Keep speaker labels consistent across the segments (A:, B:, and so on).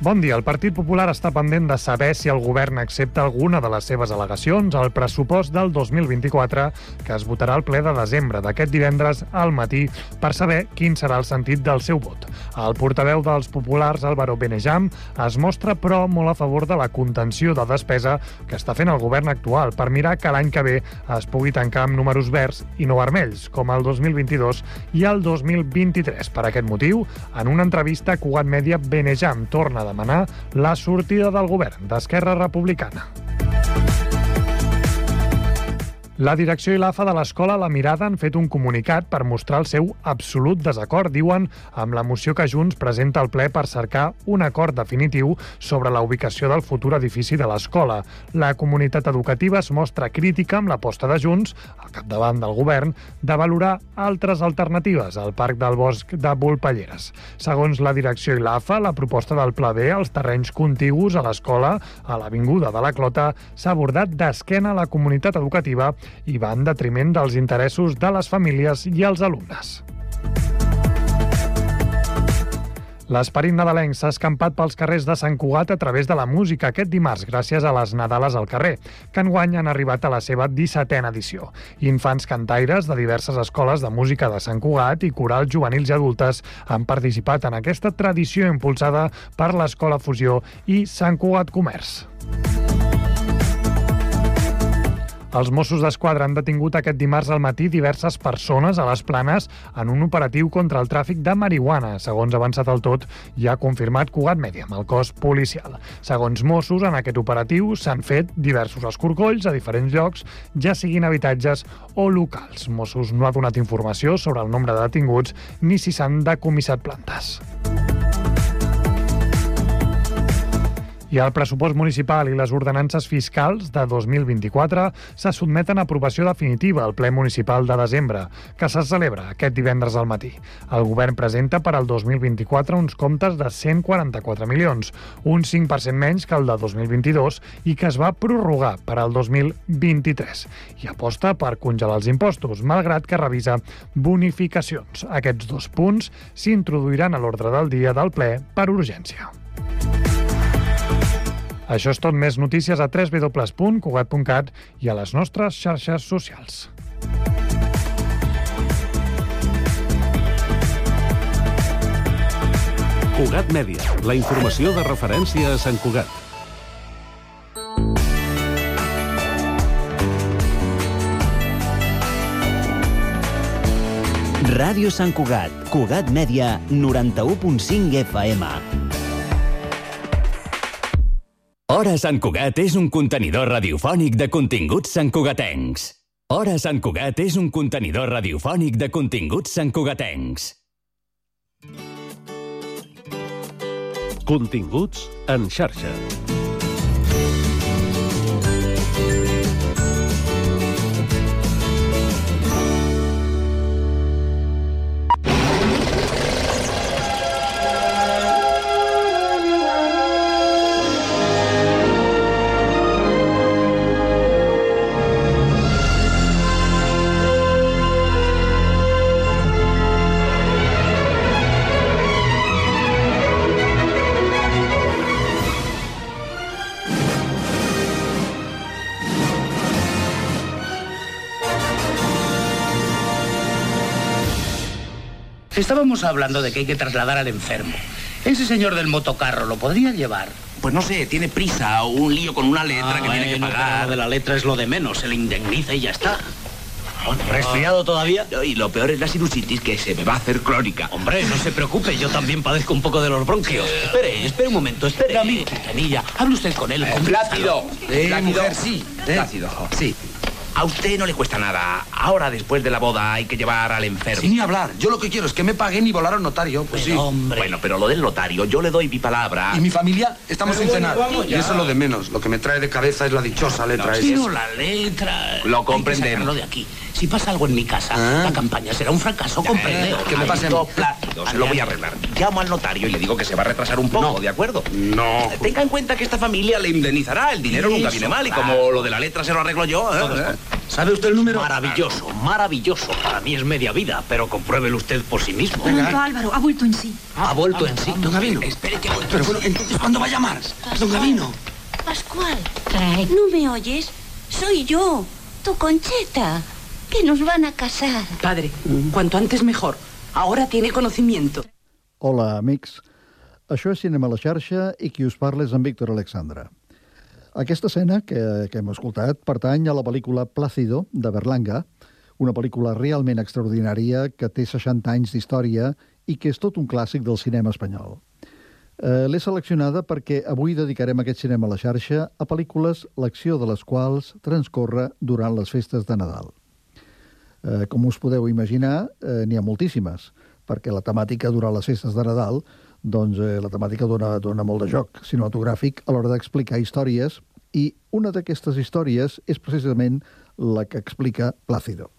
A: Bon dia. El Partit Popular està pendent de saber si el govern accepta alguna de les seves al·legacions al pressupost del 2024 que es votarà al ple de desembre d'aquest divendres al matí per saber quin serà el sentit del seu vot. El portaveu dels populars, Álvaro Benejam, es mostra però molt a favor de la contenció de despesa que està fent el govern actual per mirar que l'any que ve es pugui tancar amb números verds i no vermells, com el 2022 i el 2023. Per aquest motiu, en una entrevista a Cugat Media, Benejam torna demanar la sortida del govern d'Esquerra Republicana. La direcció i l'AFA de l'escola La Mirada han fet un comunicat per mostrar el seu absolut desacord, diuen, amb la moció que Junts presenta al ple per cercar un acord definitiu sobre la ubicació del futur edifici de l'escola. La comunitat educativa es mostra crítica amb l'aposta de Junts, al capdavant del govern, de valorar altres alternatives al Parc del Bosc de Volpelleres. Segons la direcció i l'AFA, la proposta del Pla B als terrenys contigus a l'escola, a l'Avinguda de la Clota, s'ha abordat d'esquena a la comunitat educativa i va en detriment dels interessos de les famílies i els alumnes. L'esperit nadalenc s'ha escampat pels carrers de Sant Cugat a través de la música aquest dimarts gràcies a les Nadales al carrer, que enguany han arribat a la seva 17a edició. Infants cantaires de diverses escoles de música de Sant Cugat i corals juvenils i adultes han participat en aquesta tradició impulsada per l'Escola Fusió i Sant Cugat Comerç. Els Mossos d'Esquadra han detingut aquest dimarts al matí diverses persones a les planes en un operatiu contra el tràfic de marihuana. Segons avançat el tot, ja ha confirmat Cugat Mèdia amb el cos policial. Segons Mossos, en aquest operatiu s'han fet diversos escorcolls a diferents llocs, ja siguin habitatges o locals. Mossos no ha donat informació sobre el nombre de detinguts ni si s'han decomissat plantes. I el pressupost municipal i les ordenances fiscals de 2024 se sotmeten a aprovació definitiva al ple municipal de desembre, que se celebra aquest divendres al matí. El govern presenta per al 2024 uns comptes de 144 milions, un 5% menys que el de 2022 i que es va prorrogar per al 2023. I aposta per congelar els impostos, malgrat que revisa bonificacions. Aquests dos punts s'introduiran a l'ordre del dia del ple per urgència. Això és tot. Més notícies a www.cugat.cat i a les nostres xarxes socials.
B: Cugat Mèdia, la informació de referència a Sant Cugat.
C: Ràdio Sant Cugat, Cugat Mèdia, 91.5 FM.
D: Hora Sant Cugat és un contenidor radiofònic de continguts santcugatencs. Hora Sant Cugat és un contenidor radiofònic de continguts santcugatencs.
B: Continguts en xarxa.
E: Estábamos hablando de que hay que trasladar al enfermo. Ese señor del motocarro, ¿lo podría llevar?
F: Pues no sé, tiene prisa o un lío con una letra
E: Ah,
F: que tiene que pagar.
E: Lo de la letra es lo de menos, se le indemniza y ya está. ¿Resfriado todavía?
F: Y lo peor es la sinusitis que se me va a hacer crónica.
E: Hombre, no se preocupe, yo también padezco un poco de los bronquios. Espere, espere un momento, espere. Amigo Quintanilla, hable usted con él. con-
F: Plácido.
G: Eh,
F: Plácido.
G: mujer, sí. ¿eh?
F: Plácido.
G: Sí.
F: A usted no le cuesta nada. Ahora, después de la boda, hay que llevar al enfermo.
G: Sin ni hablar. Yo lo que quiero es que me paguen y volar al notario. Pues sí.
E: Hombre.
F: Bueno, pero lo del notario, yo le doy mi palabra.
G: Y mi familia estamos
E: Pero
G: sin
E: bueno,
G: cenar. Y eso es lo de menos. Lo que me trae de cabeza es la dichosa letra esa.
E: Pero la letra...
F: Lo
E: hay que
F: comprendemos.
E: de aquí. Si pasa algo en mi casa,
G: Ah.
E: la campaña será un fracaso, comprende.
G: que me pasen-
F: se lo voy a arreglar. Llamo al notario y le digo que se va a retrasar un poco,
G: No.
F: ¿de acuerdo?
G: No.
F: Tenga en cuenta que esta familia le indemnizará. El dinero nunca viene mal y como lo de la letra se lo arreglo yo, ¿eh?
G: ¿Sabe usted el número?
E: Maravilloso, maravilloso. Para mí es media vida, pero compruébelo usted por sí mismo.
H: Pronto Álvaro ha vuelto en sí.
E: Ha vuelto en sí.
G: Don Gavino.
E: Espere que
G: Pero bueno, entonces, ¿cuándo va a llamar? Don Gavino.
I: Pascual, ¿no me oyes? Soy yo, tu Concheta, que nos van a casar.
H: Padre, cuanto antes mejor. Ahora tiene conocimiento.
J: Hola, amics. Això és Cinema a la xarxa i qui us parla és en Víctor Alexandra. Aquesta escena que, que hem escoltat pertany a la pel·lícula Plácido, de Berlanga, una pel·lícula realment extraordinària que té 60 anys d'història i que és tot un clàssic del cinema espanyol. Eh, L'he seleccionada perquè avui dedicarem aquest cinema a la xarxa a pel·lícules l'acció de les quals transcorre durant les festes de Nadal. Eh, com us podeu imaginar, eh, n'hi ha moltíssimes, perquè la temàtica durant les festes de Nadal, doncs eh, la temàtica dona, dona molt de joc cinematogràfic a l'hora d'explicar històries, i una d'aquestes històries és precisament la que explica Plácido.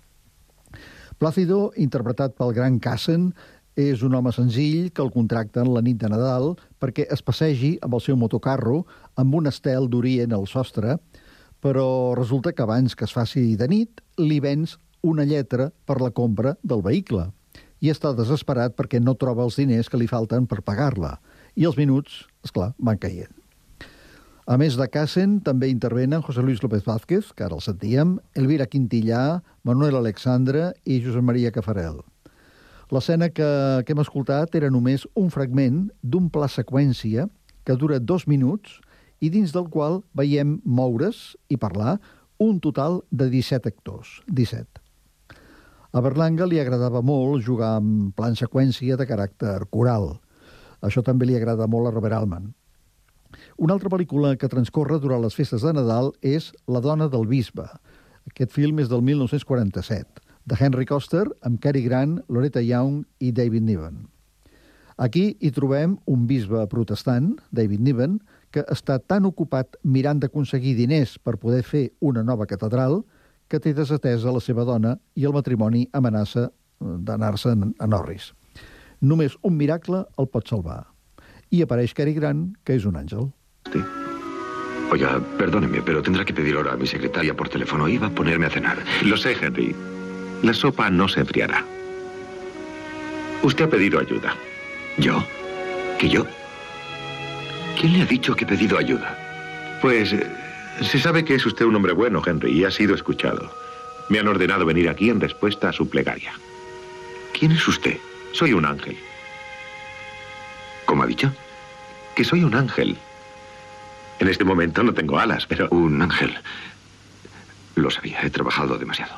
J: Plácido, interpretat pel gran Cassen, és un home senzill que el contracten la nit de Nadal perquè es passegi amb el seu motocarro amb un estel d'orient al sostre, però resulta que abans que es faci de nit li vens una lletra per la compra del vehicle i està desesperat perquè no troba els diners que li falten per pagar-la. I els minuts, és clar, van caient. A més de Cassen, també intervenen José Luis López Vázquez, que ara el sentíem, Elvira Quintillà, Manuel Alexandre i Josep Maria Cafarel. L'escena que, que hem escoltat era només un fragment d'un pla seqüència que dura dos minuts i dins del qual veiem moure's i parlar un total de 17 actors. 17. A Berlanga li agradava molt jugar amb plan seqüència de caràcter coral. Això també li agrada molt a Robert Altman. Una altra pel·lícula que transcorre durant les festes de Nadal és La dona del bisbe. Aquest film és del 1947, de Henry Koster, amb Cary Grant, Loretta Young i David Niven. Aquí hi trobem un bisbe protestant, David Niven, que està tan ocupat mirant d'aconseguir diners per poder fer una nova catedral que té desatesa la seva dona i el matrimoni amenaça eh, d'anar-se'n a Norris. Només un miracle el pot salvar. I apareix Cary Grant, que és un àngel.
K: Oiga, perdóneme, pero tendrá que pedir hora a mi secretaria por teléfono. Iba a ponerme a cenar.
B: Lo sé, Henry. La sopa no se enfriará. Usted ha pedido ayuda.
K: ¿Yo? ¿Que yo? ¿Quién le ha dicho que he pedido ayuda?
B: Pues eh, se sabe que es usted un hombre bueno, Henry, y ha sido escuchado. Me han ordenado venir aquí en respuesta a su plegaria.
K: ¿Quién es usted?
B: Soy un ángel.
K: ¿Cómo ha dicho?
B: Que soy un ángel. En este momento no tengo alas, pero...
K: Un ángel. Lo sabía, he trabajado demasiado.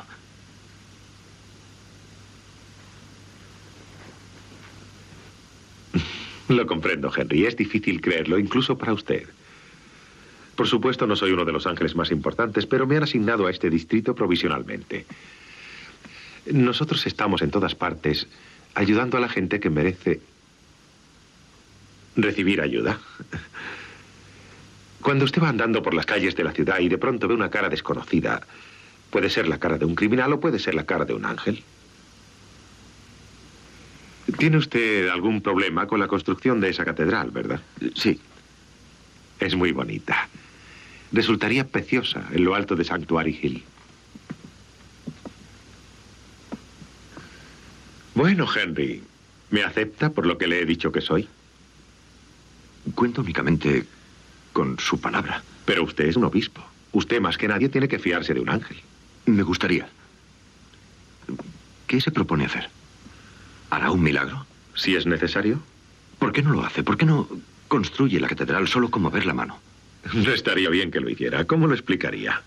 B: Lo comprendo, Henry. Es difícil creerlo, incluso para usted. Por supuesto, no soy uno de los ángeles más importantes, pero me han asignado a este distrito provisionalmente. Nosotros estamos en todas partes ayudando a la gente que merece recibir ayuda. Cuando usted va andando por las calles de la ciudad y de pronto ve una cara desconocida, puede ser la cara de un criminal o puede ser la cara de un ángel. ¿Tiene usted algún problema con la construcción de esa catedral, verdad?
K: Sí.
B: Es muy bonita. Resultaría preciosa en lo alto de Sanctuary Hill. Bueno, Henry, ¿me acepta por lo que le he dicho que soy?
K: Cuento únicamente con su palabra.
B: Pero usted es un obispo. Usted más que nadie tiene que fiarse de un ángel.
K: Me gustaría. ¿Qué se propone hacer? ¿Hará un milagro?
B: Si es necesario.
K: ¿Por qué no lo hace? ¿Por qué no construye la catedral solo con mover la mano?
B: No estaría bien que lo hiciera. ¿Cómo lo explicaría?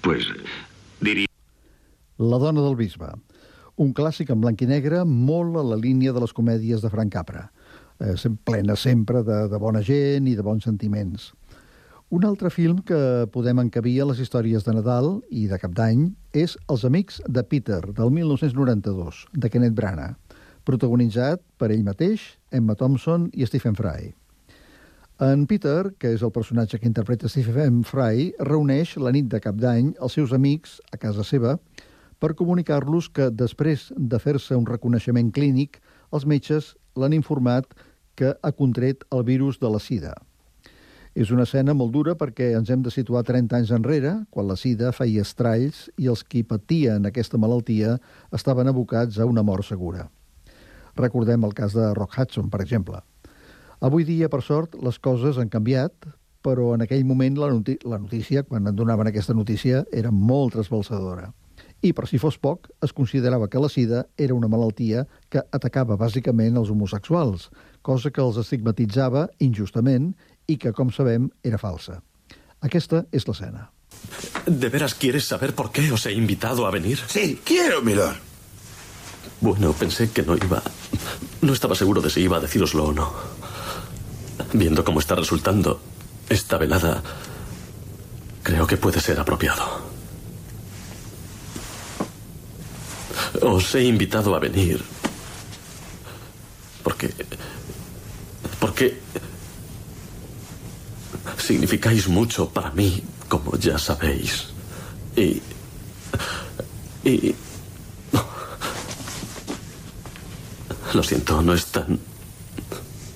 K: Pues
B: diría...
J: La dona del bisbe. Un clàssic en blanc i negre molt a la línia de les comèdies de Frank Capra. Eh, plena sempre de, de bona gent i de bons sentiments. Un altre film que podem encabir a les històries de Nadal i de Cap d'Any és Els amics de Peter, del 1992, de Kenneth Branagh, protagonitzat per ell mateix, Emma Thompson i Stephen Fry. En Peter, que és el personatge que interpreta Stephen Fry, reuneix la nit de Cap d'Any els seus amics a casa seva per comunicar-los que després de fer-se un reconeixement clínic, els metges l'han informat que ha contret el virus de la sida. És una escena molt dura perquè ens hem de situar 30 anys enrere, quan la sida feia estralls i els qui patien aquesta malaltia estaven abocats a una mort segura. Recordem el cas de Rock Hudson, per exemple. Avui dia, per sort, les coses han canviat, però en aquell moment la, noti la notícia, quan en donaven aquesta notícia, era molt trasbalsadora. I, per si fos poc, es considerava que la sida era una malaltia que atacava bàsicament els homosexuals, cosa que els estigmatitzava injustament i que, com sabem, era falsa. Aquesta és l'escena.
L: ¿De veras quieres saber por qué os he invitado a venir?
G: Sí, quiero, milord.
L: Bueno, pensé que no iba... No estaba seguro de si iba a decíroslo o no. Viendo cómo está resultando esta velada, creo que puede ser apropiado. Os he invitado a venir porque... Porque significáis mucho para mí, como ya sabéis. Y... Y... Lo siento, no es tan...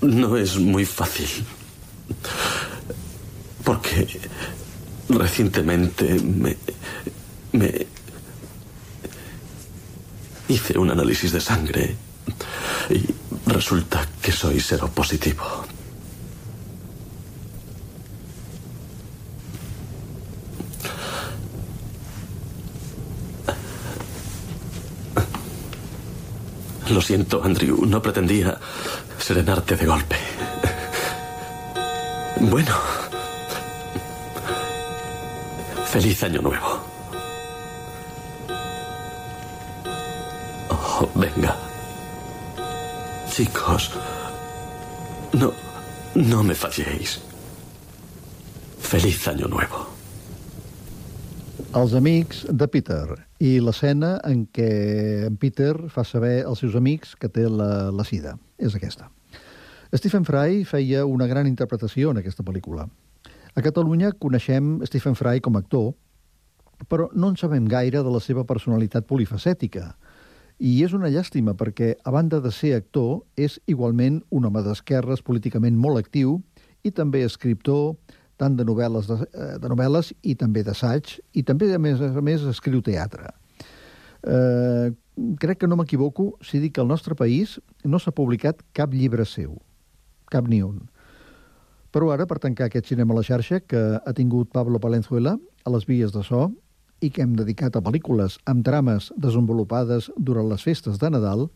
L: No es muy fácil. Porque recientemente me... me... Hice un análisis de sangre y resulta que soy seropositivo. Lo siento, Andrew. No pretendía serenarte de golpe. Bueno. Feliz año nuevo. Oh, venga. Chicos. No. No me falléis. Feliz año nuevo.
J: Els amics de Peter i l'escena en què en Peter fa saber als seus amics que té la, la sida. És aquesta. Stephen Fry feia una gran interpretació en aquesta pel·lícula. A Catalunya coneixem Stephen Fry com a actor, però no en sabem gaire de la seva personalitat polifacètica. I és una llàstima perquè, a banda de ser actor, és igualment un home d'esquerres políticament molt actiu i també escriptor, tant de novel·les, de, eh, de novel·les i també d'assaig, i també, a més a més, escriu teatre. Eh, crec que no m'equivoco si dic que al nostre país no s'ha publicat cap llibre seu, cap ni un. Però ara, per tancar aquest cinema a la xarxa que ha tingut Pablo Palenzuela a les vies de so i que hem dedicat a pel·lícules amb trames desenvolupades durant les festes de Nadal,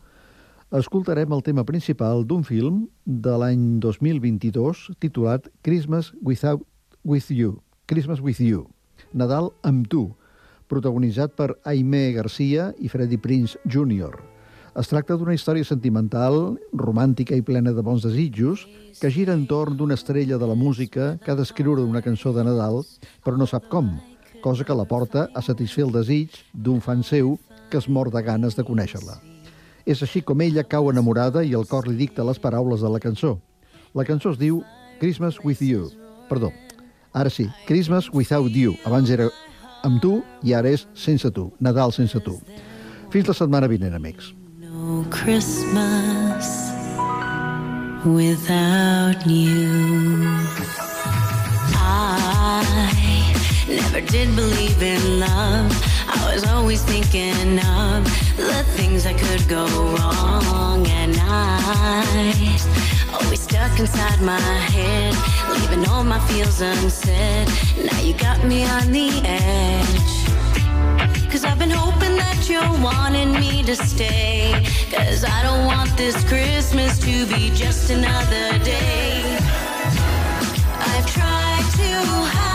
J: escoltarem el tema principal d'un film de l'any 2022 titulat Christmas Without With You, Christmas With You, Nadal amb tu, protagonitzat per Aimé Garcia i Freddie Prince Jr. Es tracta d'una història sentimental, romàntica i plena de bons desitjos, que gira entorn d'una estrella de la música que ha d'escriure una cançó de Nadal, però no sap com, cosa que la porta a satisfer el desig d'un fan seu que es mor de ganes de conèixer-la. És així com ella cau enamorada i el cor li dicta les paraules de la cançó. La cançó es diu Christmas with You. Perdó, ara sí, Christmas without you. Abans era amb tu i ara és sense tu, Nadal sense tu. Fins la setmana vinent, amics.
M: No Christmas without you. I never did believe in love. I was always thinking of the things that could go wrong, and I always stuck inside my head, leaving all my feels unsaid. Now you got me on the edge. Cause I've been hoping that you're wanting me to stay. Cause I don't want this Christmas to be just another day. I've tried to hide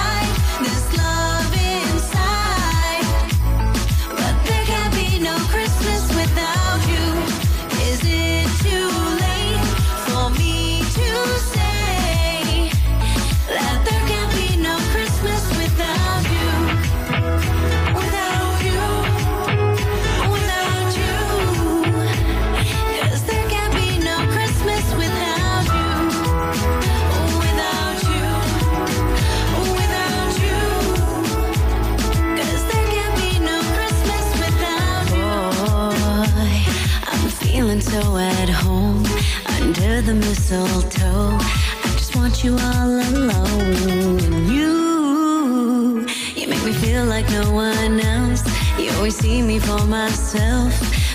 M: under the mistletoe. I just want you all alone. And you, you make me feel like no one else. You always see me for myself,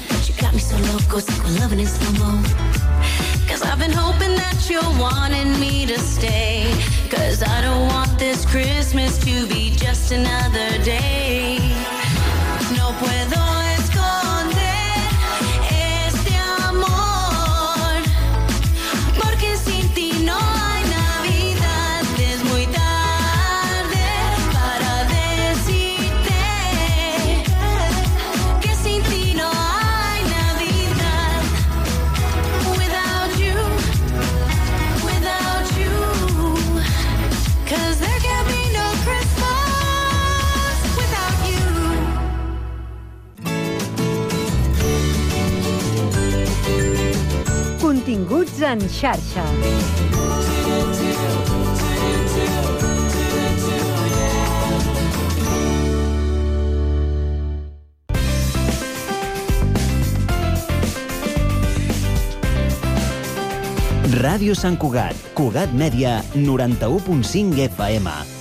M: but you got me so loco, sick of loving in slow mo. Cause I've been hoping that you're wanting me to stay. Cause I don't want this Christmas to be just another day. No puedo
N: Continguts en xarxa.
C: Ràdio Sant Cugat, Cugat Mèdia, 91.5 FM.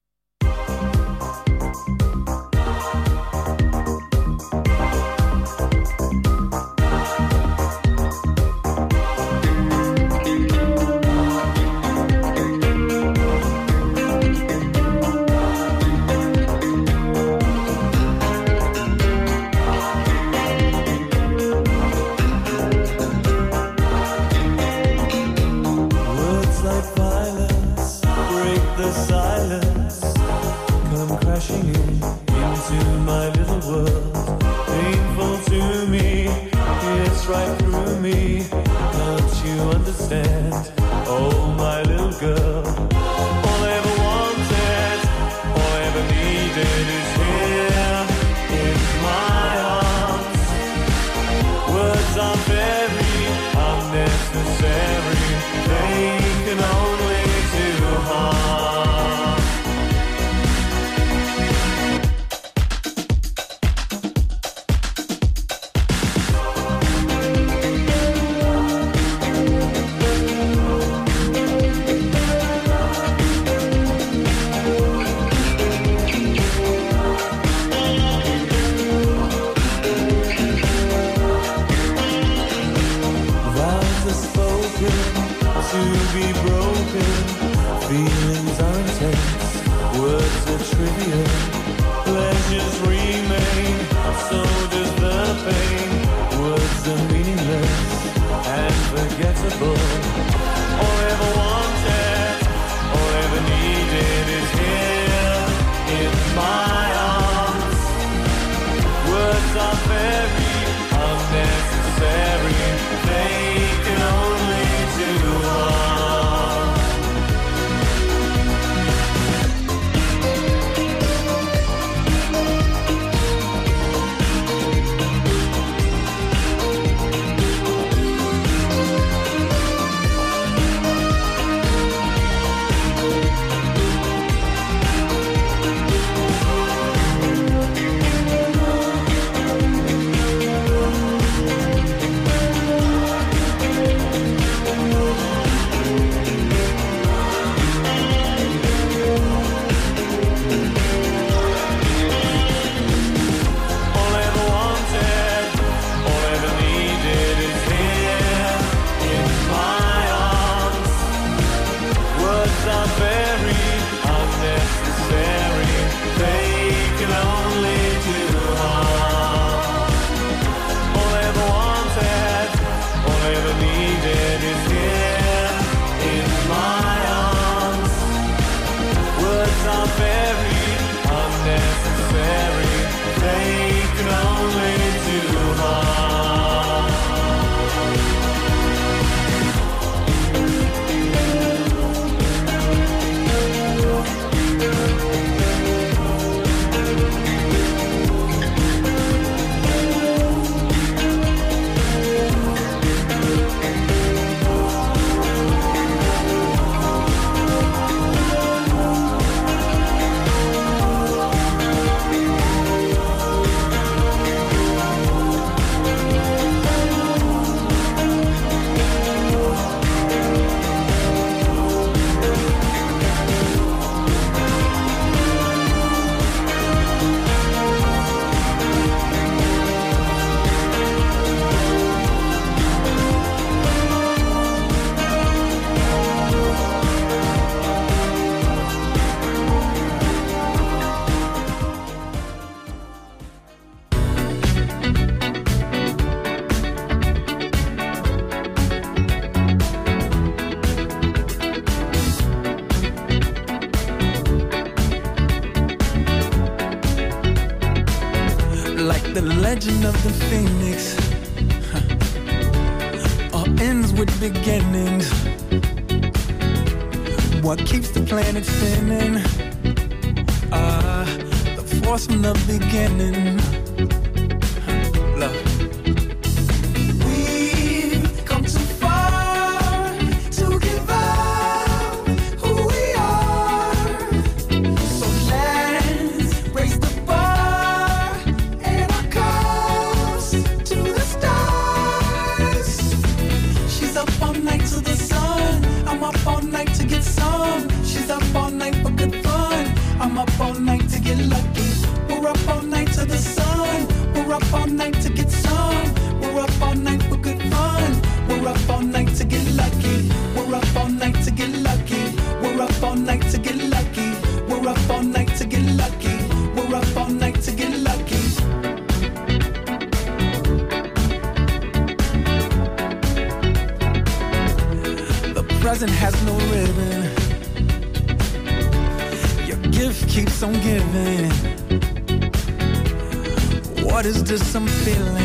O: Just some feeling.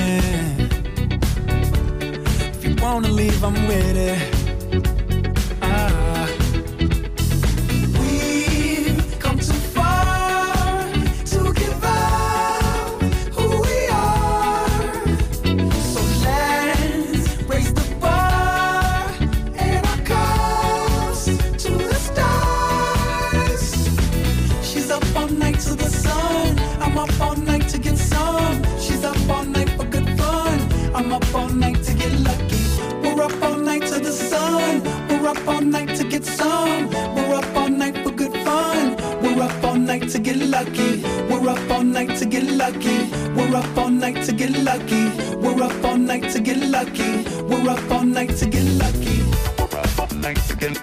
O: lucky. We're up all night to get lucky. We're up all night to get lucky. We're up all night to get lucky. We're up all night to get.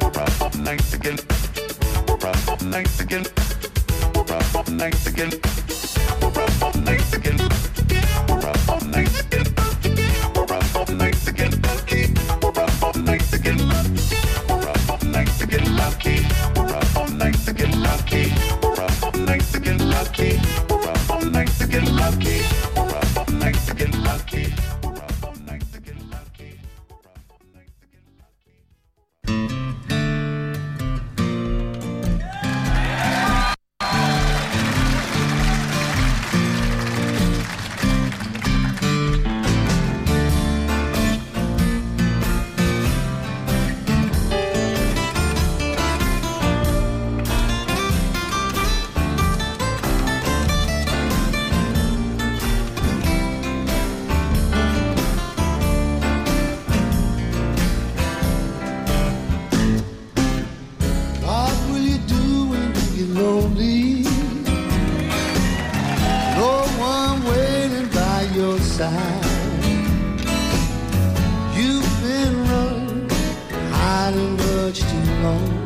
O: We're up all night to get. We're up all night to get. We're up all night to get.
P: alone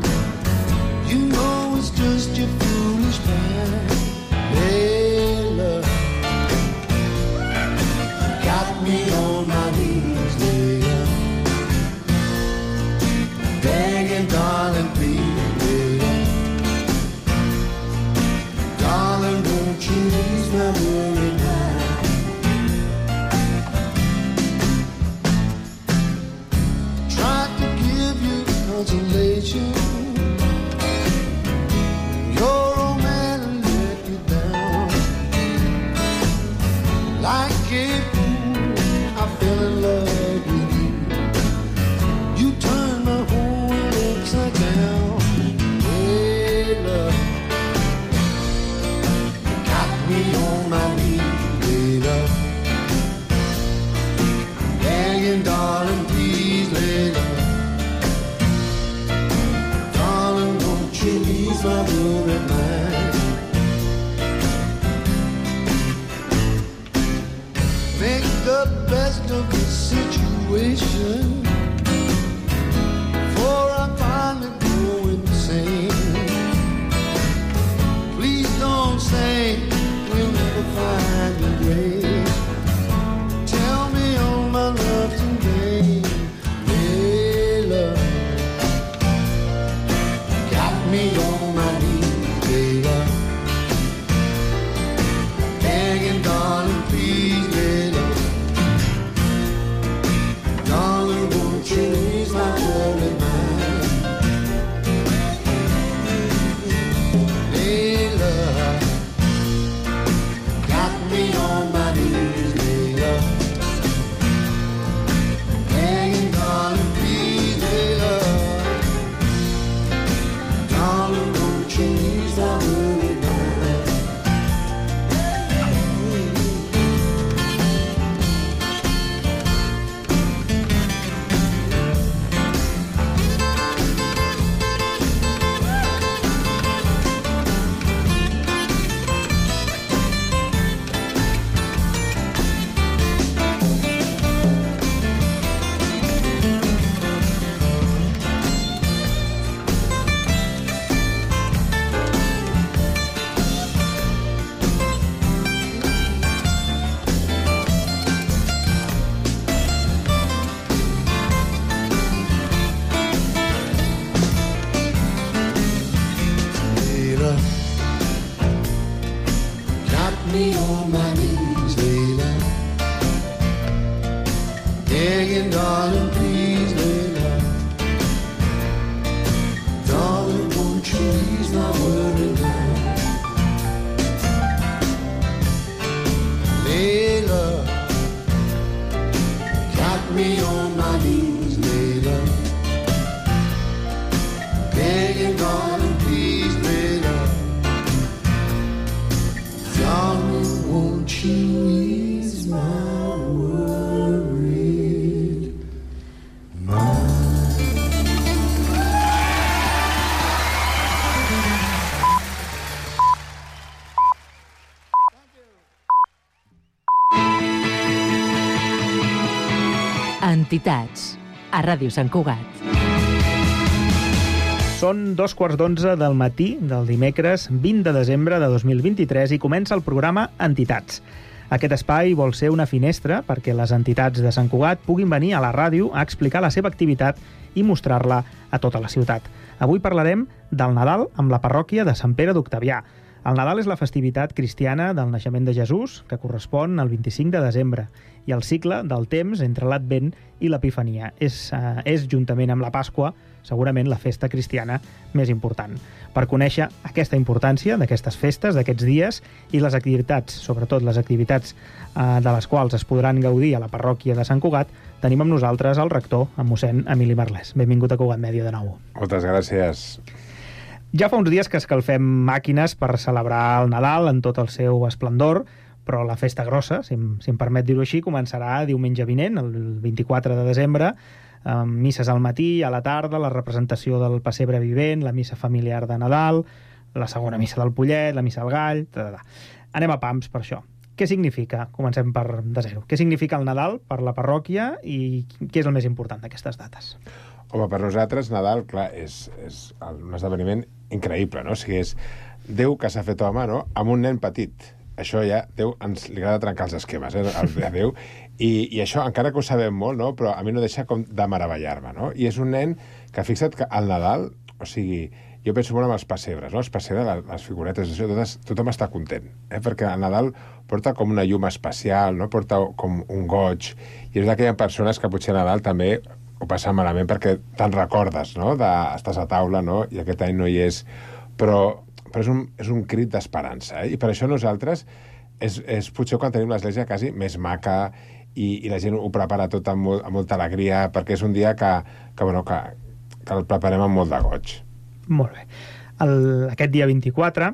Q: Entitats. A Ràdio Sant Cugat.
R: Són dos quarts d'onze del matí del dimecres 20 de desembre de 2023 i comença el programa Entitats. Aquest espai vol ser una finestra perquè les entitats de Sant Cugat puguin venir a la ràdio a explicar la seva activitat i mostrar-la a tota la ciutat. Avui parlarem del Nadal amb la parròquia de Sant Pere d'Octavià. El Nadal és la festivitat cristiana del naixement de Jesús, que correspon al 25 de desembre, i el cicle del temps entre l'Advent i l'Epifania. És, eh, és, juntament amb la Pasqua, segurament la festa cristiana més important. Per conèixer aquesta importància d'aquestes festes, d'aquests dies, i les activitats, sobretot les activitats eh, de les quals es podran gaudir a la parròquia de Sant Cugat, tenim amb nosaltres el rector, en mossèn Emili Merlès. Benvingut a Cugat Mèdia de nou.
S: Moltes gràcies.
R: Ja fa uns dies que escalfem màquines per celebrar el Nadal en tot el seu esplendor, però la festa grossa, si em, si em permet dir-ho així, començarà diumenge vinent, el 24 de desembre, amb misses al matí, a la tarda, la representació del pessebre vivent, la missa familiar de Nadal, la segona missa del Pollet, la missa del Gall... Ta, ta, ta. Anem a pams per això. Què significa? Comencem per de zero. Què significa el Nadal per la parròquia i què és el més important d'aquestes dates?
S: Home, per nosaltres Nadal, clar, és, és un esdeveniment increïble, no? O sigui, és Déu que s'ha fet home, no?, amb un nen petit. Això ja, Déu ens li agrada trencar els esquemes, eh, de Déu. I, I això, encara que ho sabem molt, no?, però a mi no deixa com de meravellar-me, no? I és un nen que, fixa't que al Nadal, o sigui, jo penso molt en els pessebres, no? Els pessebres, les, figuretes, això, totes, tothom està content, eh? perquè el Nadal porta com una llum especial, no? porta com un goig, i és d'aquelles persones que potser a Nadal també ho passen malament perquè te'n recordes, no? De, estàs a taula, no? I aquest any no hi és. Però, però és, un, és un crit d'esperança, eh? I per això nosaltres és, és potser quan tenim l'església quasi més maca i, i la gent ho prepara tot amb, molt, amb molta alegria perquè és un dia que, que, bueno, que, que el preparem amb molt de goig.
R: Molt bé. El, aquest dia 24,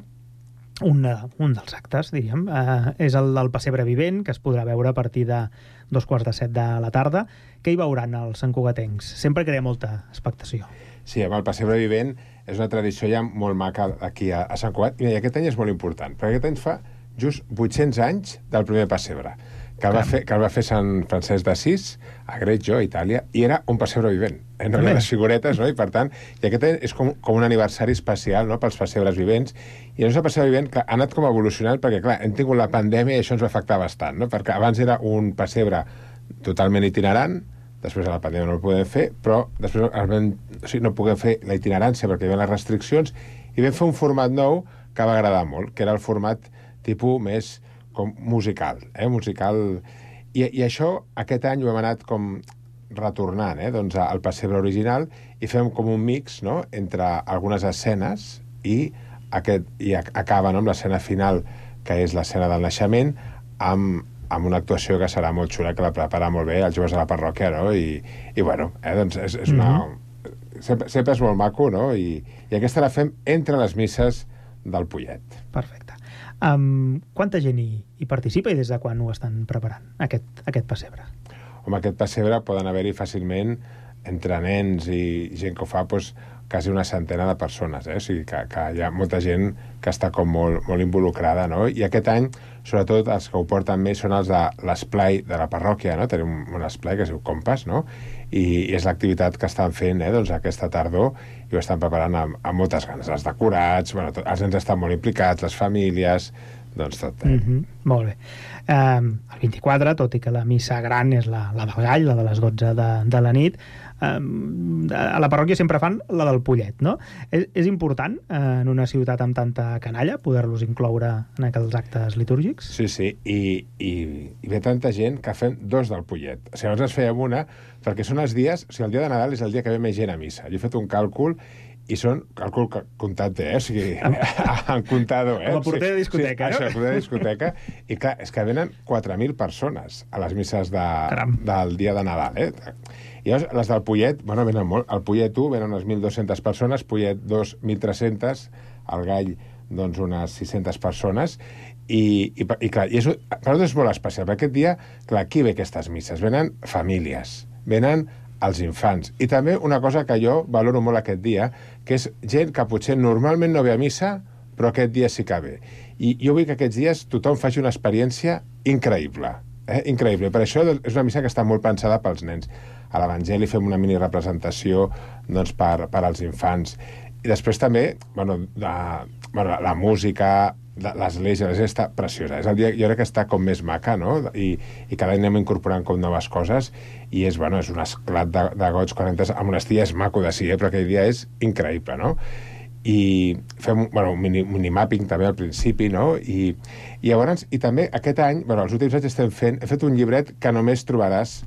R: un, un dels actes, diríem, eh, és el del pessebre vivent, que es podrà veure a partir de dos quarts de set de la tarda. Què hi veuran els santcugatencs? Sempre crea molta expectació.
S: Sí, amb el pessebre vivent és una tradició ja molt maca aquí a, a Sant Cugat. I aquest any és molt important, perquè aquest any fa just 800 anys del primer pessebre, que el, va fer, que el va fer Sant Francesc d'Assís, a Greggio, a Itàlia, i era un pessebre vivent. Eh? No hi ha les figuretes, no? I per tant, i aquest és com, com un aniversari especial no? pels pessebres vivents, i el nostre pessebre vivent que ha anat com evolucionant, perquè clar, hem tingut la pandèmia i això ens va afectar bastant, no? perquè abans era un pessebre totalment itinerant, després de la pandèmia no el podem fer, però després vam, o sigui, no puguem fer la itinerància perquè hi havia les restriccions, i vam fer un format nou que va agradar molt, que era el format tipus més com musical, eh? musical... I, I això, aquest any ho hem anat com retornant, eh? doncs al pessebre original i fem com un mix no? entre algunes escenes i, aquest, i acaba no? amb l'escena final, que és l'escena del naixement, amb, amb una actuació que serà molt xula, que la prepara molt bé els joves de la parròquia, no? I, i bueno, eh, doncs és, és una... Mm -hmm. sempre, sempre és molt maco, no? I, I aquesta la fem entre les misses del Pollet.
R: Perfecte. Um, quanta gent hi, hi participa i des de quan ho estan preparant, aquest, aquest pessebre?
S: Home, aquest pessebre poden haver-hi fàcilment entre nens i gent que ho fa doncs, quasi una centena de persones, eh? o sigui que, que hi ha molta gent que està com molt, molt involucrada, no? I aquest any, sobretot, els que ho porten més són els de l'esplai de la parròquia, no? Tenim un esplai que es diu Compas, no? I, és l'activitat que estan fent eh, doncs, aquesta tardor i ho estan preparant amb, amb moltes ganes. Els decorats, bueno, tot, els nens estan molt implicats, les famílies, doncs tot. Eh?
R: Mm -hmm. Molt bé. Um, el 24, tot i que la missa gran és la, la del gall, la de les 12 de, de la nit, a la parròquia sempre fan la del pollet, no? És, és important uh, en una ciutat amb tanta canalla poder-los incloure en aquells actes litúrgics?
S: Sí, sí, i, i, i ve tanta gent que fem dos del pollet. O sigui, abans ens fèiem una, perquè són els dies... O sigui, el dia de Nadal és el dia que ve més gent a missa. Jo he fet un càlcul i són, càlcul comptat, eh? O sigui, en comptador, eh?
R: A porter de discoteca,
S: sí,
R: no?
S: Això, porter de discoteca. I clar, és que venen 4.000 persones a les misses de, del dia de Nadal, eh? I llavors, les del Pollet, bueno, venen molt. El Pollet 1 venen unes 1.200 persones, Pollet 2, 1.300, el Gall, doncs, unes 600 persones, i, i, i clar, i és, per nosaltres és molt especial, perquè aquest dia, clar, qui ve aquestes misses? Venen famílies, venen als infants. I també una cosa que jo valoro molt aquest dia, que és gent que potser normalment no ve a missa, però aquest dia sí que ve. I jo vull que aquests dies tothom faci una experiència increïble. Eh? Increïble. Per això és una missa que està molt pensada pels nens. A l'Evangeli fem una mini representació doncs, per, per als infants. I després també, bueno, de, bueno la, la música, l'església, l'església està preciosa. És el dia, jo crec que està com més maca, no? I, i cada any anem incorporant com noves coses i és, bueno, és un esclat de, de goig quan entres al monestir, és maco de si, eh? però aquell dia és increïble, no? i fem bueno, un mini, minimapping també al principi, no? I, i llavors, i també aquest any, bueno, els últims anys estem fent, he fet un llibret que només trobaràs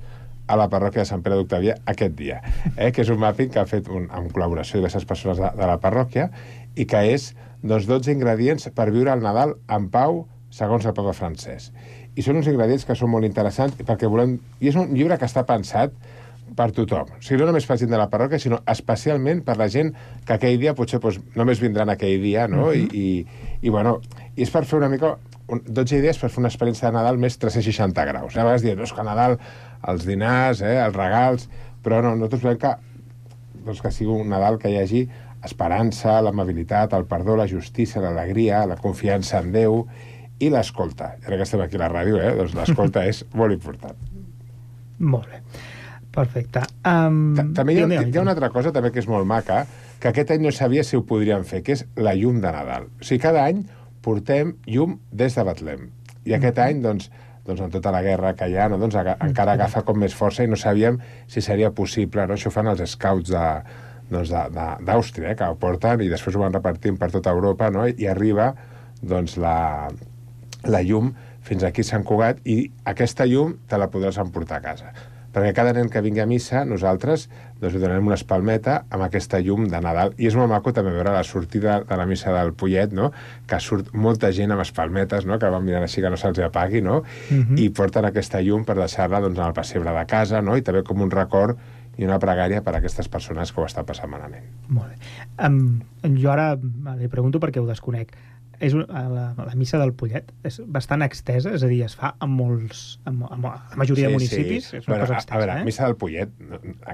S: a la parròquia de Sant Pere d'Octavia aquest dia, eh? que és un mapping que ha fet un, amb col·laboració de diverses persones de, de la parròquia i que és doncs, 12 ingredients per viure el Nadal en pau segons el papa francès. I són uns ingredients que són molt interessants perquè volem... I és un llibre que està pensat per tothom. O sigui, no només per gent de la parròquia, sinó especialment per la gent que aquell dia potser doncs, només vindran aquell dia, no?
R: Mhm.
S: I, i, I, bueno, i és per fer una mica... Un, 12 idees per fer una experiència de Nadal més 360 graus. A vegades diem, no, és que Nadal els dinars, eh, els regals... Però no, nosaltres volem que, doncs, que sigui un Nadal que hi hagi esperança, l'amabilitat, el perdó, la justícia, l'alegria, la confiança en Déu i l'escolta. I ara que estem aquí a la ràdio, eh, doncs l'escolta és molt important.
R: Molt bé. Perfecte. Um,
S: Ta- També hi ha,
R: digue'm,
S: hi ha una altra cosa també que és molt maca, que aquest any no sabia si ho podríem fer, que és la llum de Nadal. O sigui, cada any portem llum des de Betlem. I aquest any, doncs, doncs amb tota la guerra que hi ha, no, doncs, aga encara agafa com més força i no sabíem si seria possible. No? Això ho fan els scouts de, doncs, d'Àustria, eh, que ho porten i després ho van repartint per tota Europa no? i arriba doncs, la, la llum fins aquí a Sant Cugat i aquesta llum te la podràs emportar a casa. Perquè cada nen que vingui a missa, nosaltres doncs, li donarem una espalmeta amb aquesta llum de Nadal. I és molt maco també veure la sortida de la missa del Pollet, no? que surt molta gent amb espalmetes, no? que van mirant així que no se'ls apagui, no?
R: Mhm.
S: i porten aquesta llum per deixar-la doncs, al pessebre de casa, no? i també com un record i una pregària per a aquestes persones que ho estan passant malament.
R: Molt bé. Um, jo ara li pregunto perquè ho desconec. És un, a la, a la missa del Pollet és bastant extesa, és a dir, es fa en molts, en, en la majoria de municipis, és una
S: Bueno,
R: cosa
S: a, a
R: extensa,
S: veure,
R: eh?
S: missa del Pollet...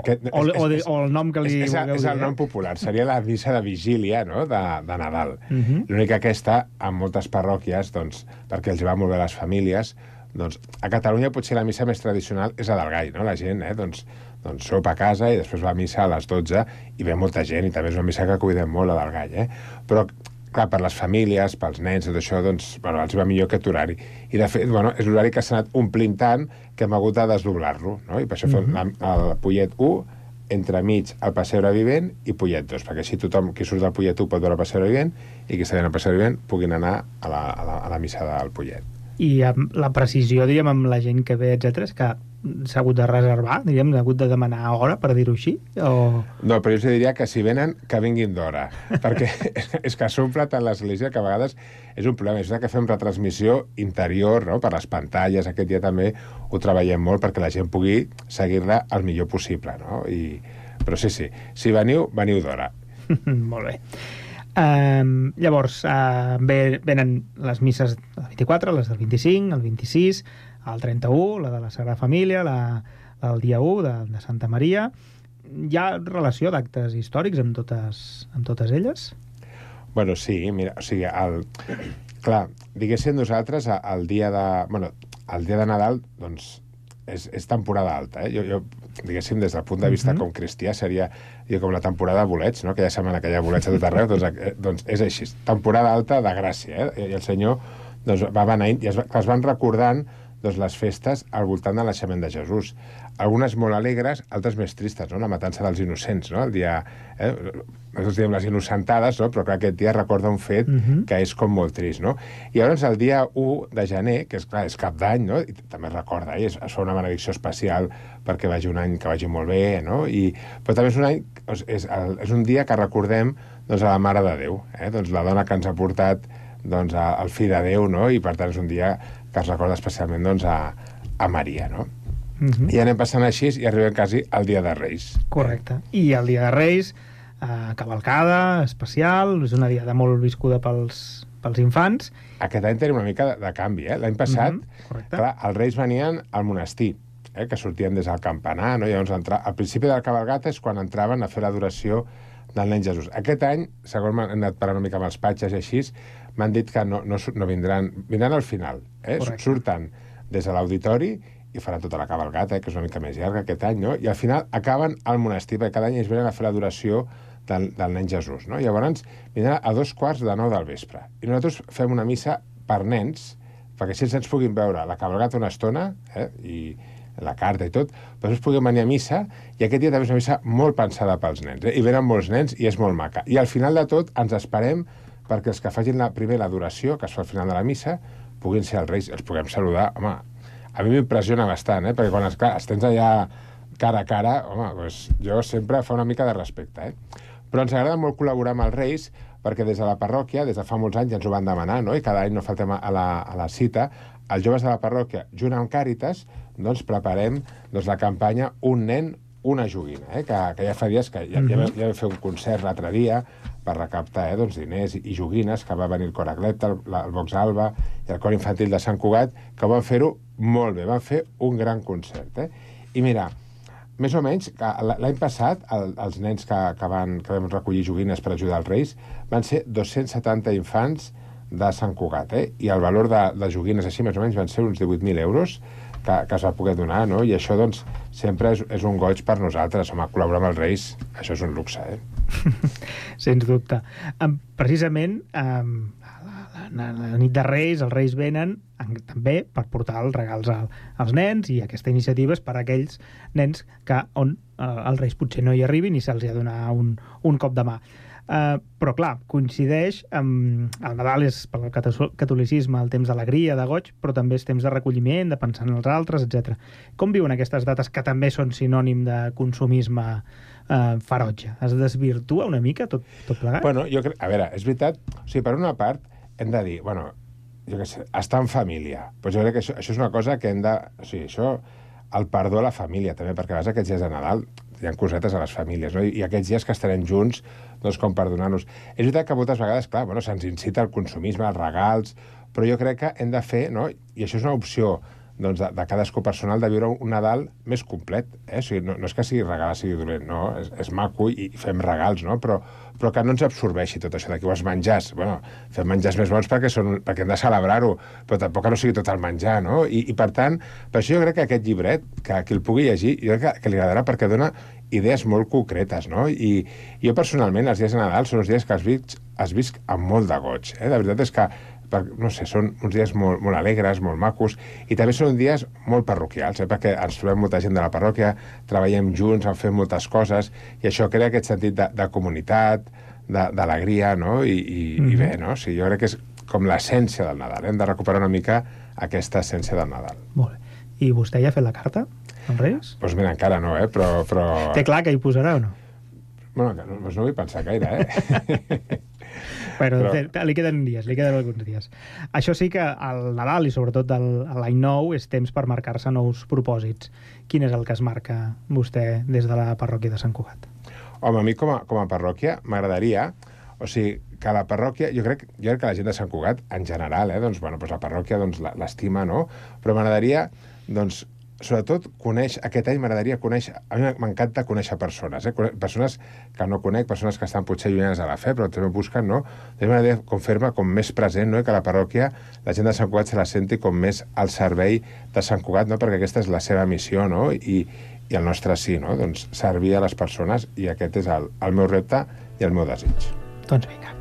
S: Aquest,
R: O- o de- o el nom que li
S: és, és,
R: vulgueu
S: és el nom
R: eh?
S: popular, seria la missa de vigília no? de, de Nadal.
R: Mhm.
S: L'únic que aquesta, en moltes parròquies, doncs, perquè els va molt bé a les famílies, doncs, a Catalunya potser la missa més tradicional és la del gall, no? La gent, eh, doncs, doncs sopa a casa i després va a missa a les 12 i ve molta gent i també és una missa que cuidem molt, la del gall, eh? Però clar, per les famílies, pels nens, tot això, doncs, bueno, els va millor aquest horari. I, de fet, bueno, és l'horari que s'ha anat omplint tant que hem hagut de desdoblar-lo, no? I per això fem
R: Mhm.
S: la- el Pollet 1, entremig el Passebre Vivent i Pollet 2, perquè així tothom qui surt del Pollet 1 pot veure el Passebre Vivent i qui està veient el Passebre Vivent puguin anar a la, a la, a la missa del Pollet.
R: I amb la precisió, diguem, amb la gent que ve, etc és que s'ha hagut de reservar, diguem, s'ha hagut de demanar hora, per dir-ho així, o...
S: No, però jo us diria que si venen, que vinguin d'hora, perquè és que s'omple tant l'església que a vegades és un problema. És que fem retransmissió interior, no?, per les pantalles, aquest dia també ho treballem molt perquè la gent pugui seguir-la el millor possible, no? I... Però sí, sí, si veniu, veniu d'hora.
R: Molt bé. Um, llavors, uh, ve, venen les misses del 24, les del 25, el 26, el 31, la de la Sagrada Família, la, la del dia 1 de, de Santa Maria. Hi ha relació d'actes històrics amb totes, amb totes elles?
S: Bueno, sí, mira, o sigui, el... clar, diguéssim nosaltres, el dia de... Bueno, el dia de Nadal, doncs, és, és temporada alta, eh? Jo, jo, diguéssim, des del punt de vista
R: Mhm.
S: com cristià, seria jo, com la temporada de bolets, no? Aquella setmana que hi ha bolets a tot arreu, doncs, eh, doncs és així. Temporada alta de gràcia, eh? I el Senyor doncs, va beneint, i es, va, es van recordant doncs, les festes al voltant de l'aixement de Jesús. Algunes molt alegres, altres més tristes, no? La matança dels innocents, no? El dia... Eh? Nosaltres diem les innocentades, no? però clar, aquest dia recorda un fet
R: Mhm.
S: que és com molt trist, no? I llavors el dia 1 de gener, que és clar, és cap d'any, no? I també recorda, i es, fa una benedicció especial perquè vagi un any que vagi molt bé, no? I, però també és un any, és, és, el, és un dia que recordem doncs, a la Mare de Déu, eh? doncs la dona que ens ha portat doncs, a, el fill de Déu, no? I per tant és un dia que es recorda especialment doncs, a, a Maria, no?
R: Mhm.
S: I anem passant així i arribem quasi al dia de Reis.
R: Correcte. I el dia de Reis, eh, cavalcada, especial, és una diada molt viscuda pels, pels infants.
S: Aquest any tenim una mica de, de canvi, eh? L'any passat,
R: Mhm, correcte.
S: clar, els reis venien al monestir, eh? que sortien des del campanar, no? Llavors entra... al principi del cabalgat és quan entraven a fer l'adoració del nen Jesús. Aquest any, segons m'han anat parlant una mica amb els patges i així, m'han dit que no, no, no vindran, vindran al final. Eh?
R: Correcte.
S: Surten des de l'auditori i faran tota la cabalgata, que és una mica més llarga aquest any, no? I al final acaben al monestir, perquè cada any ells venen a fer l'adoració del, del nen Jesús. No? Llavors, vindrà a dos quarts de nou del vespre. I nosaltres fem una missa per nens, perquè si els nens puguin veure la cabalgata una estona, eh, i la carta i tot, però després puguem venir a missa, i aquest dia també és una missa molt pensada pels nens, eh? i venen molts nens i és molt maca. I al final de tot ens esperem perquè els que facin la, primer l'adoració, que es fa al final de la missa, puguin ser els reis, els puguem saludar. Home, a mi m'impressiona bastant, eh? perquè quan es, clar, es tens allà cara a cara, home, doncs jo sempre fa una mica de respecte. Eh? Però ens agrada molt col·laborar amb els reis perquè des de la parròquia, des de fa molts anys, ja ens ho van demanar, no? i cada any no faltem a la, a la cita, els joves de la parròquia, junt amb Càritas, doncs preparem doncs, la campanya Un nen, una joguina, eh? que, que ja fa dies que ja, ja, vam, ja vam fer un concert l'altre dia per recaptar eh, doncs, diners i, joguines, que va venir el Cor Agleta, el, el Vox Alba i el Cor Infantil de Sant Cugat, que van fer-ho molt bé, van fer un gran concert. Eh? I mira, més o menys, l'any passat, el, els nens que, que, van, que vam recollir joguines per ajudar els Reis van ser 270 infants de Sant Cugat, eh? i el valor de, de joguines així, més o menys, van ser uns 18.000 euros que, que es va poder donar, no? I això, doncs, sempre és, és un goig per nosaltres. Home, col·laborar amb els Reis, això és un luxe, eh?
R: Sens dubte. Precisament, la, la, la nit de Reis, els Reis venen en, també per portar els regals al, als nens i aquesta iniciativa és per a aquells nens que on uh, els Reis potser no hi arribin i se'ls ha de donar un, un cop de mà. Uh, però clar, coincideix amb... El Nadal és per al catolicisme el temps d'alegria, de goig, però també és temps de recolliment, de pensar en els altres, etc. Com viuen aquestes dates que també són sinònim de consumisme eh, ferotge? Es desvirtua una mica tot, tot plegat?
S: Bueno, jo crec... A veure, és veritat... O sigui, per una part, hem de dir, bueno, jo què sé, estar en família. Pues jo crec que això, això és una cosa que hem de... O sigui, això, el perdó a la família, també, perquè a vegades aquests dies de Nadal hi ha cosetes a les famílies, no? I, i aquests dies que estarem junts, doncs com perdonar-nos. És veritat que moltes vegades, clar, bueno, se'ns incita al consumisme, als regals, però jo crec que hem de fer, no? i això és una opció doncs, de, de cadascú personal, de viure un Nadal més complet. Eh? O sigui, no, no és que sigui regalar sigui dolent, no? És, és maco i, i fem regals, no? Però, però que no ens absorbeixi tot això d'aquí, els menjars. Bueno, fem menjars més bons perquè, són, perquè hem de celebrar-ho, però tampoc no sigui tot el menjar, no? I, I, per tant, per això jo crec que aquest llibret, que qui el pugui llegir, jo crec que, que li agradarà perquè dona idees molt concretes, no? I jo personalment, els dies de Nadal són uns dies que els visc, els visc amb molt de goig. Eh? La veritat és que per, no sé, són uns dies molt, molt alegres, molt macos, i també són dies molt parroquials, eh? perquè ens trobem molta gent de la parròquia, treballem junts, en fem moltes coses, i això crea aquest sentit de, de comunitat, d'alegria, no? I, i, mm -hmm. i bé, no? O sigui, jo crec que és com l'essència del Nadal, hem de recuperar una mica aquesta essència del Nadal.
R: Molt bé. I vostè ja ha fet la carta, als Reis?
S: Doncs mira, encara no, eh? però... però...
R: Té clar que hi posarà o no?
S: Bueno, doncs no vull pensar gaire, eh?
R: Però,
S: Però-
R: li queden dies, li queden alguns dies. Això sí que al Nadal i sobretot a l'any nou és temps per marcar-se nous propòsits. Quin és el que es marca vostè des de la parròquia de Sant Cugat?
S: Home, a mi com a, com a parròquia m'agradaria, o sigui, que la parròquia, jo crec, jo crec que la gent de Sant Cugat, en general, eh, doncs, bueno, doncs la parròquia doncs, l'estima, no? Però m'agradaria, doncs, sobretot, conèixer, aquest any m'agradaria conèixer, a mi m'encanta conèixer persones, eh? Persones que no conec, persones que estan potser llunyanes a la fe, però també busquen, no? També m'agradaria com fer-me com més present, no? Que la parròquia, la gent de Sant Cugat se la senti com més al servei de Sant Cugat, no? Perquè aquesta és la seva missió, no? I, i el nostre sí, no? Doncs servir a les persones i aquest és el, el meu repte i el meu desig.
R: Doncs vinga.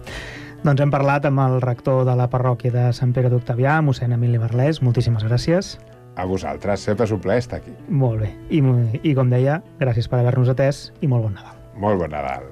R: Doncs hem parlat amb el rector de la parròquia de Sant Pere d'Octavià, mossèn Emili Barlès. Moltíssimes gràcies.
S: A vosaltres, sempre és un plaer estar aquí.
R: Molt bé. I, i com deia, gràcies per haver-nos atès i molt bon Nadal.
S: Molt bon Nadal.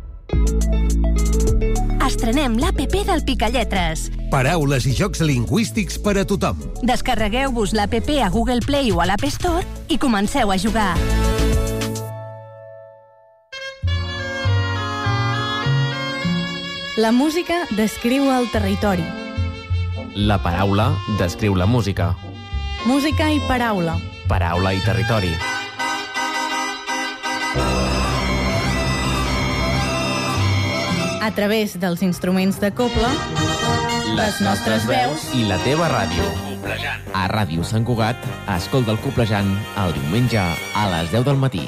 T: Estrenem l'APP del Picalletres.
U: Paraules i jocs lingüístics per a tothom.
T: Descarregueu-vos l'APP a Google Play o a l'App Store i comenceu a jugar.
V: La música descriu el territori.
W: La paraula descriu la música.
V: Música i paraula.
W: Paraula i territori.
V: A través dels instruments de coble, les nostres veus
W: i la teva ràdio. A Ràdio Sant Cugat, escolta el Coplejant el diumenge a les 10 del matí.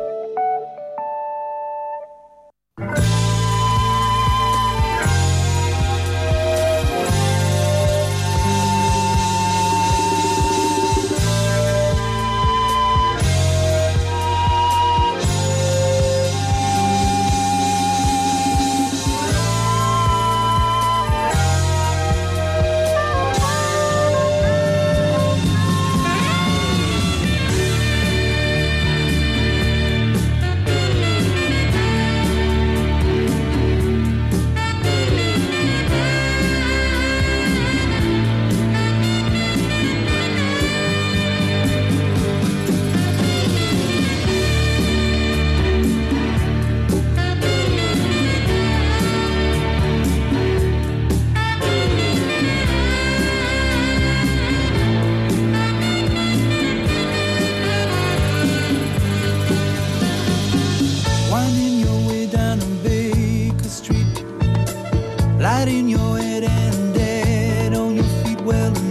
O: light in your head and dead on your feet well